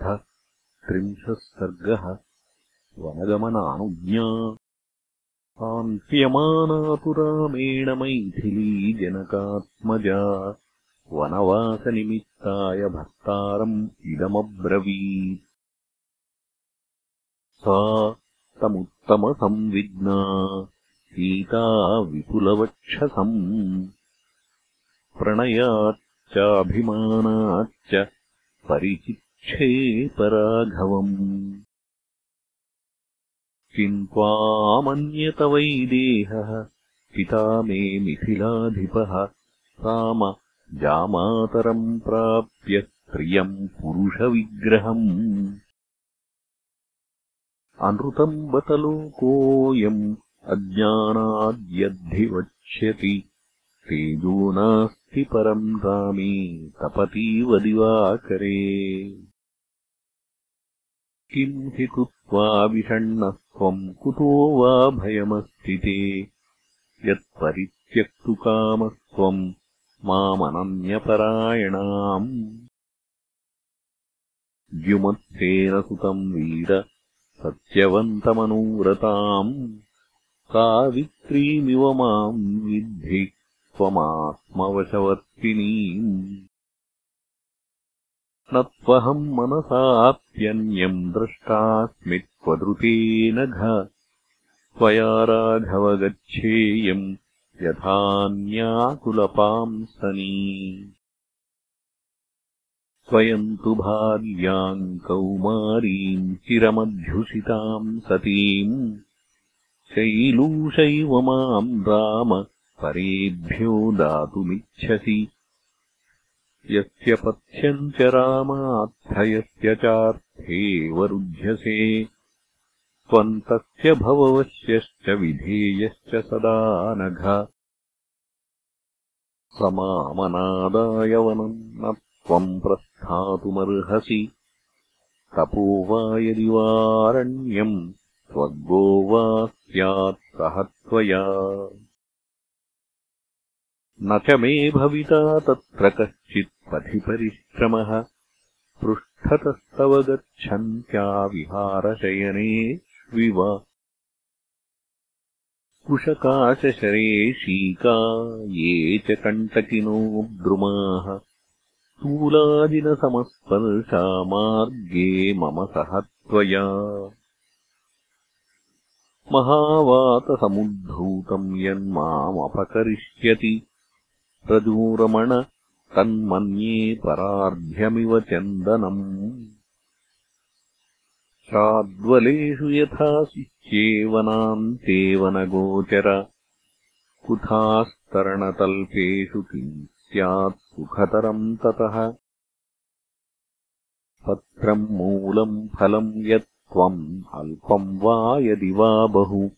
अथ त्रिंशः सर्गः वनगमनानुज्ञा। कान्त्यमानातुरामेण मैथिली जनकात्मजा। वनवासनिमित्ताय भर्तारम् इदमब्रवीत्। सा तमुत्तमसंविज्ञा सीता विपुलवक्षसम्। प्रणयाच्चाभिमानाच्च परिचिक्षेपराघवम् किम् त्वामन्यत वैदेहः पिता मे मिथिलाधिपः राम जामातरम् प्राप्य प्रियम् पुरुषविग्रहम्। अनृतम् बतलोकोऽयम् अज्ञानाद्यद्धिवक्ष्यति तेजो नास्ति परम् रामे तपतीव दिवाकरे किम् हि कृत्वा विषण्णः त्वम् कुतो वा भयमस्ति ते यत्परित्यक्तुकामस्त्वम् मामनन्यपरायणाम्। द्युमत्सेन सुतम् वीर सत्यवन्तमनुव्रताम् सावित्रीमिव माम् विद्धि त्वमात्मवशवर्तिनीम् न त्वहम् मनसाप्यन्यम् द्रष्टास्मि त्वदृतेन घ। त्वया राघव गच्छेयम् यथान्याकुलपाम् सनी। स्वयम् तु भार्याम् कौमारीम् चिरमध्युषिताम् सतीम् शैलूषैव माम् राम परेभ्यो दातुमिच्छसि यस्य पथ्यम् च रामार्थयस्य चार्थे वरुध्यसे त्वम् तस्य भववश्यश्च विधेयश्च सदा नघ समामनादायवनम् न त्वम् प्रस्थातुमर्हसि। तपो वा यदि वारण्यम् स्वर्गो वा स्यात् सह त्वया न च मे भविता तत्र कश्चित् पथि परिश्रमः पृष्ठतस्तव गच्छन्त्या विहारशयनेष्विव कुशकाशशरेशीका ये च कण्टकिनो द्रुमाः। स्थूलाजिनसमस्पर्शा मार्गे मम सह त्वया। महावातसमुद्धूतम् यन्मामपकरिष्यति रजोरमण तन्मन्ये परार्ध्यमिव चन्दनम्। शाद्वलेषु यथा शिच्येवनान्ते वनगोचर कुथास्तरणतल्पेषु किम् स्यात् सुखतरम् ततः। पत्रम् मूलम् फलम् यत्त्वम् अल्पम् वा यदि वा बहु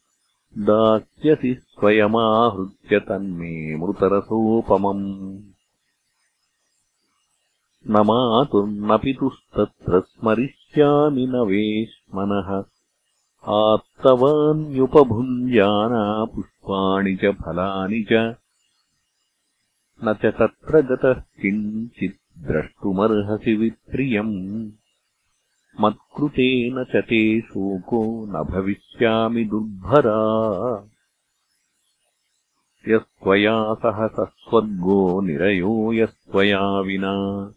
दास्यसि स्वयमाहृत्य तन्मे मृतरसोपमम्। न मातुर्न पितुस्तत्र स्मरिष्यामि न वेश्मनः। आत्तवान्युपभुञ्जाना पुष्पाणि च फलानि च। न च तत्र गतः किञ्चित् द्रष्टुमर्हसि विप्रियम् मत्कृतेन च ते शोको न भविष्यामि दुर्भरा। यस्त्वया सह सस्वर्गो निरयो यस्त्वया विना।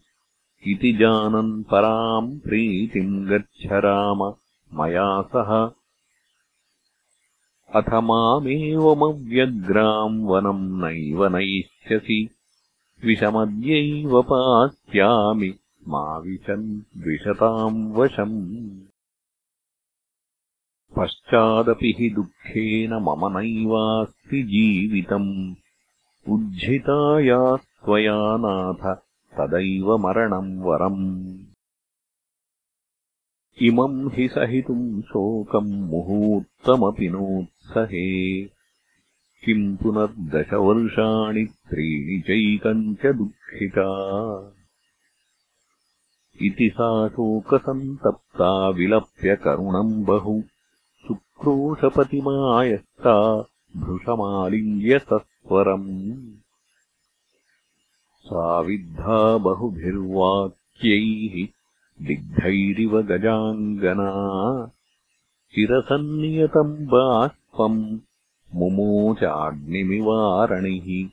इति जानन् पराम् प्रीतिम् गच्छ राम मया सह। अथ मामेवमव्यग्राम् वनम् नैव नयिष्यसि विषमद्यैव पास्यामि मा विशन् द्विषताम् वशम्। पश्चादपि हि दुःखेन मम नैवास्ति जीवितम्। उज्झितायास्त्वया नाथ तदैव मरणम् वरम्। इमम् हि सहितुम् शोकम् मुहूर्तमपि नोत्सहे। किम् पुनर्दशवर्षाणि त्रीणि चैकम् च दुःखिता इति सा शोकसन्तप्ता विलप्य करुणम् बहु। शुक्रोशपतिमायस्ता भृशमालिङ्ग्य सत्वरम्। सा विद्धा बहुभिर्वाक्यैः दिग्धैरिव गजाङ्गना। चिरसन्नियतम् बाष्पम् मुमोचाग्निमिवारणिः।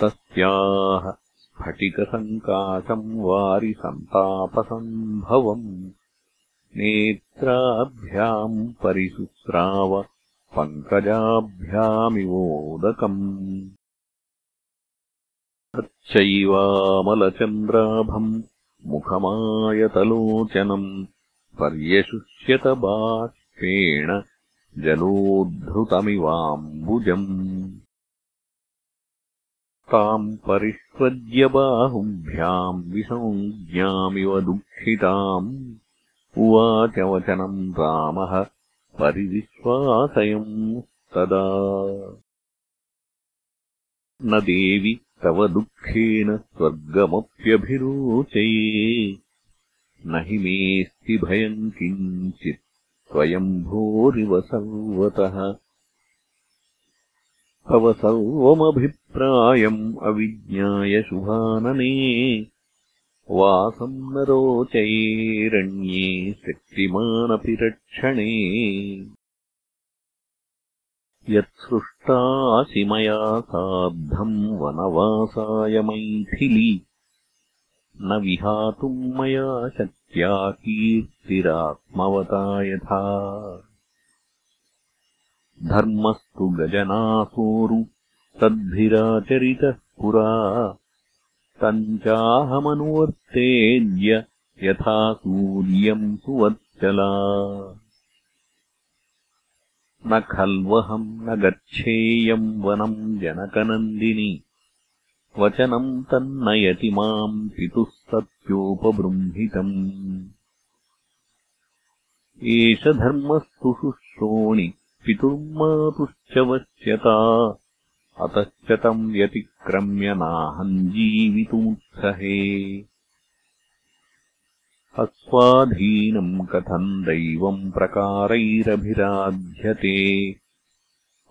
तस्याः स्फटिकसङ्काशम् वारिसन्तापसम्भवम् नेत्राभ्याम् परिशुस्राव पङ्कजाभ्यामिवोदकम् तच्चैवामलचन्द्राभम् मुखमायतलोचनम् पर्यशुष्यत बाष्पेण जलोद्धृतमिवाम्बुजम् ताम् परिष्वज्यबाहुभ्याम् विसञ्ज्ञामिव दुःखिताम्। उवाच वचनम् रामः परिविश्वासयम् तदा न देवि तव दुःखेन स्वर्गमप्यभिरोचये। न हि मेऽस्ति भयम् किञ्चित् स्वयम्भोरिव सर्वतः तव सर्वमभिप्रायम् अविज्ञाय शुभानने वासम् न रोचयेरण्ये शक्तिमानपि रक्षणे यत्सृष्टासि मया सार्धम् वनवासाय मैथिली। न विहातुम् मया शक्या कीर्तिरात्मवता यथा धर्मस्तु गजनासोरु तद्भिराचरितः पुरा। तम् चाहमनुवर्तेद्य यथा सूर्यम् सुवत्सला। न खल्वहम् न गच्छेयम् वनम् जनकनन्दिनि वचनम् तन्नयति माम् पितुः सत्योपबृंहितम् एष धर्मस्तु शुश्रोणि पितुर्मातुश्च वश्यता अतश्च तम् व्यतिक्रम्य नाहम् जीवितुमुत्सहे। अस्वाधीनम् कथम् दैवम् प्रकारैरभिराध्यते।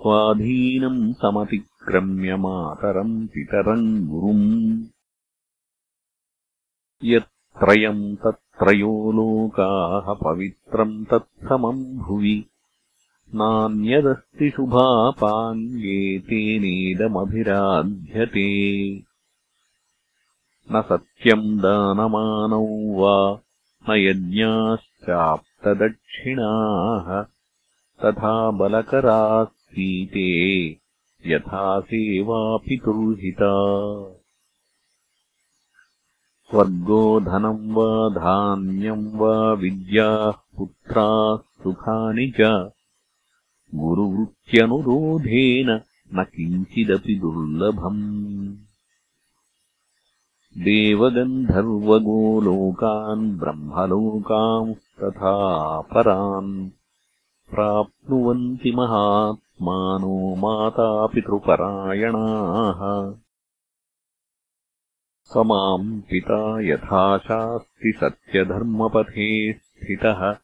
स्वाधीनम् समतिक्रम्य मातरम् पितरम् गुरुम्। यत्त्रयम् तत्त्रयो लोकाः पवित्रम् तत्समम् भुवि नान्यदस्ति शुभापाङ्गे तेनेदमभिराध्यते न सत्यम् दानमानौ वा न यज्ञाश्चाप्तदक्षिणाः तथा बलकराः सीते यथा सेवापितुर्हिता स्वर्गो धनम् वा धान्यम् वा विद्याः पुत्राः सुखानि च गुरुवृत्त्यनुरोधेन न किञ्चिदपि दुर्लभम्। देवगन्धर्वगोलोकान् ब्रह्मलोकांस्तथा परान्। प्राप्नुवन्ति महात्मानो मातापितृपरायणाः। स माम् पिता यथा शास्ति सत्यधर्मपथे स्थितः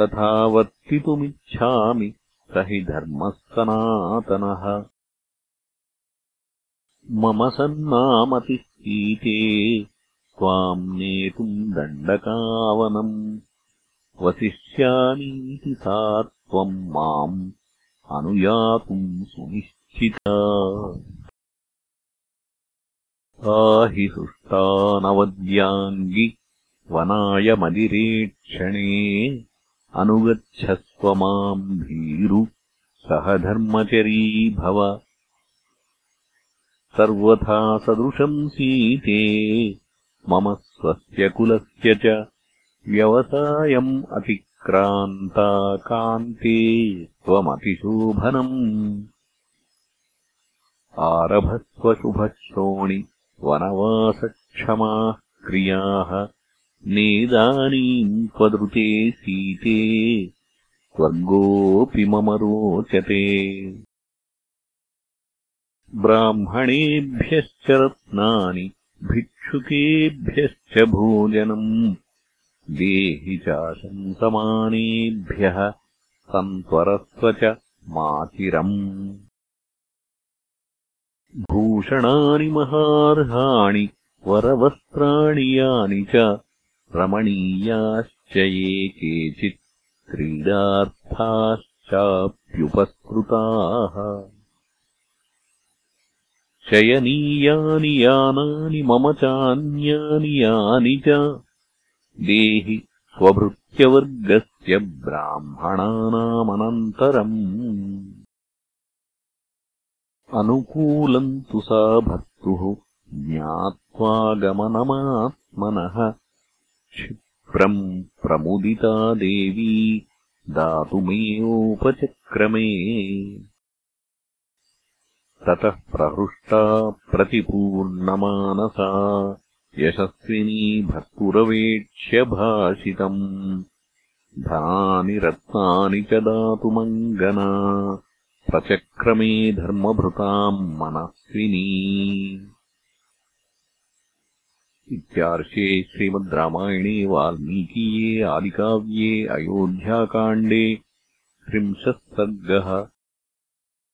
तथा वर्तितुमिच्छामि स हि धर्मः सनातनः। मम सन्नामतिः त्वाम् नेतुम् दण्डकावनम्। वसिष्यामीति सा त्वम् माम् अनुयातुम् सुनिश्चिता। आहि सुष्टानवद्याङ्गि वनाय मदिरेक्षणे अनुगच्छस्व माम् भीरु सह धर्मचरी भव। सर्वथा सदृशम् सीते मम स्वस्य कुलस्य च व्यवसायम् अतिक्रान्ता कान्ते त्वमतिशोभनम्। आरभस्वशुभश्रोणि वनवासक्षमाः क्रियाः नेदानीम् त्वदृते सीते स्वर्गोऽपि मम रोचते। ब्राह्मणेभ्यश्च रत्नानि भिक्षुकेभ्यश्च भोजनम् देहि चाशंसमानेभ्यः सन्त्वरस्व च माचिरम्। भूषणानि महार्हाणि वरवस्त्राणि यानि च रमणीयाश्च ये केचित् क्रीडार्थाश्चाप्युपस्कृताः शयनीयानि यानानि मम चान्यानि यानि च देहि स्वभृत्यवर्गस्य ब्राह्मणानामनन्तरम्। अनुकूलम् तु सा भर्तुः ज्ञात्वागमनमात्मनः क्षिप्रम् प्रमुदिता देवी दातुमेवोपचक्रमे ततः प्रहृष्टा प्रतिपूर्णमानसा यशस्विनी भर्तुरवेक्ष्य भाषितम्। धनानि रत्नानि च दातुमङ्गना प्रचक्रमे धर्मभृताम् मनस्विनी इत्यार्षे श्रीमद् रामायणे वाल्मीकीये आदिकाव्ये अयोध्याकाण्डे त्रिंशः सर्गः